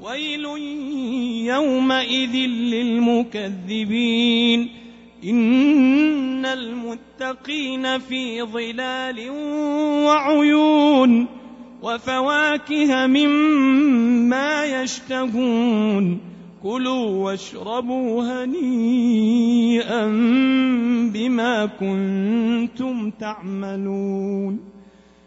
ويل يومئذ للمكذبين. إن المتقين في ظلال وعيون وفواكه مما يشتهون. كلوا واشربوا هنيئا بما كنتم تعملون.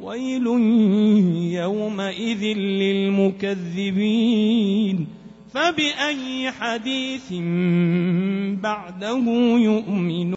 ويل يومئذ للمكذبين. فبأي حديث بعده يؤمنون؟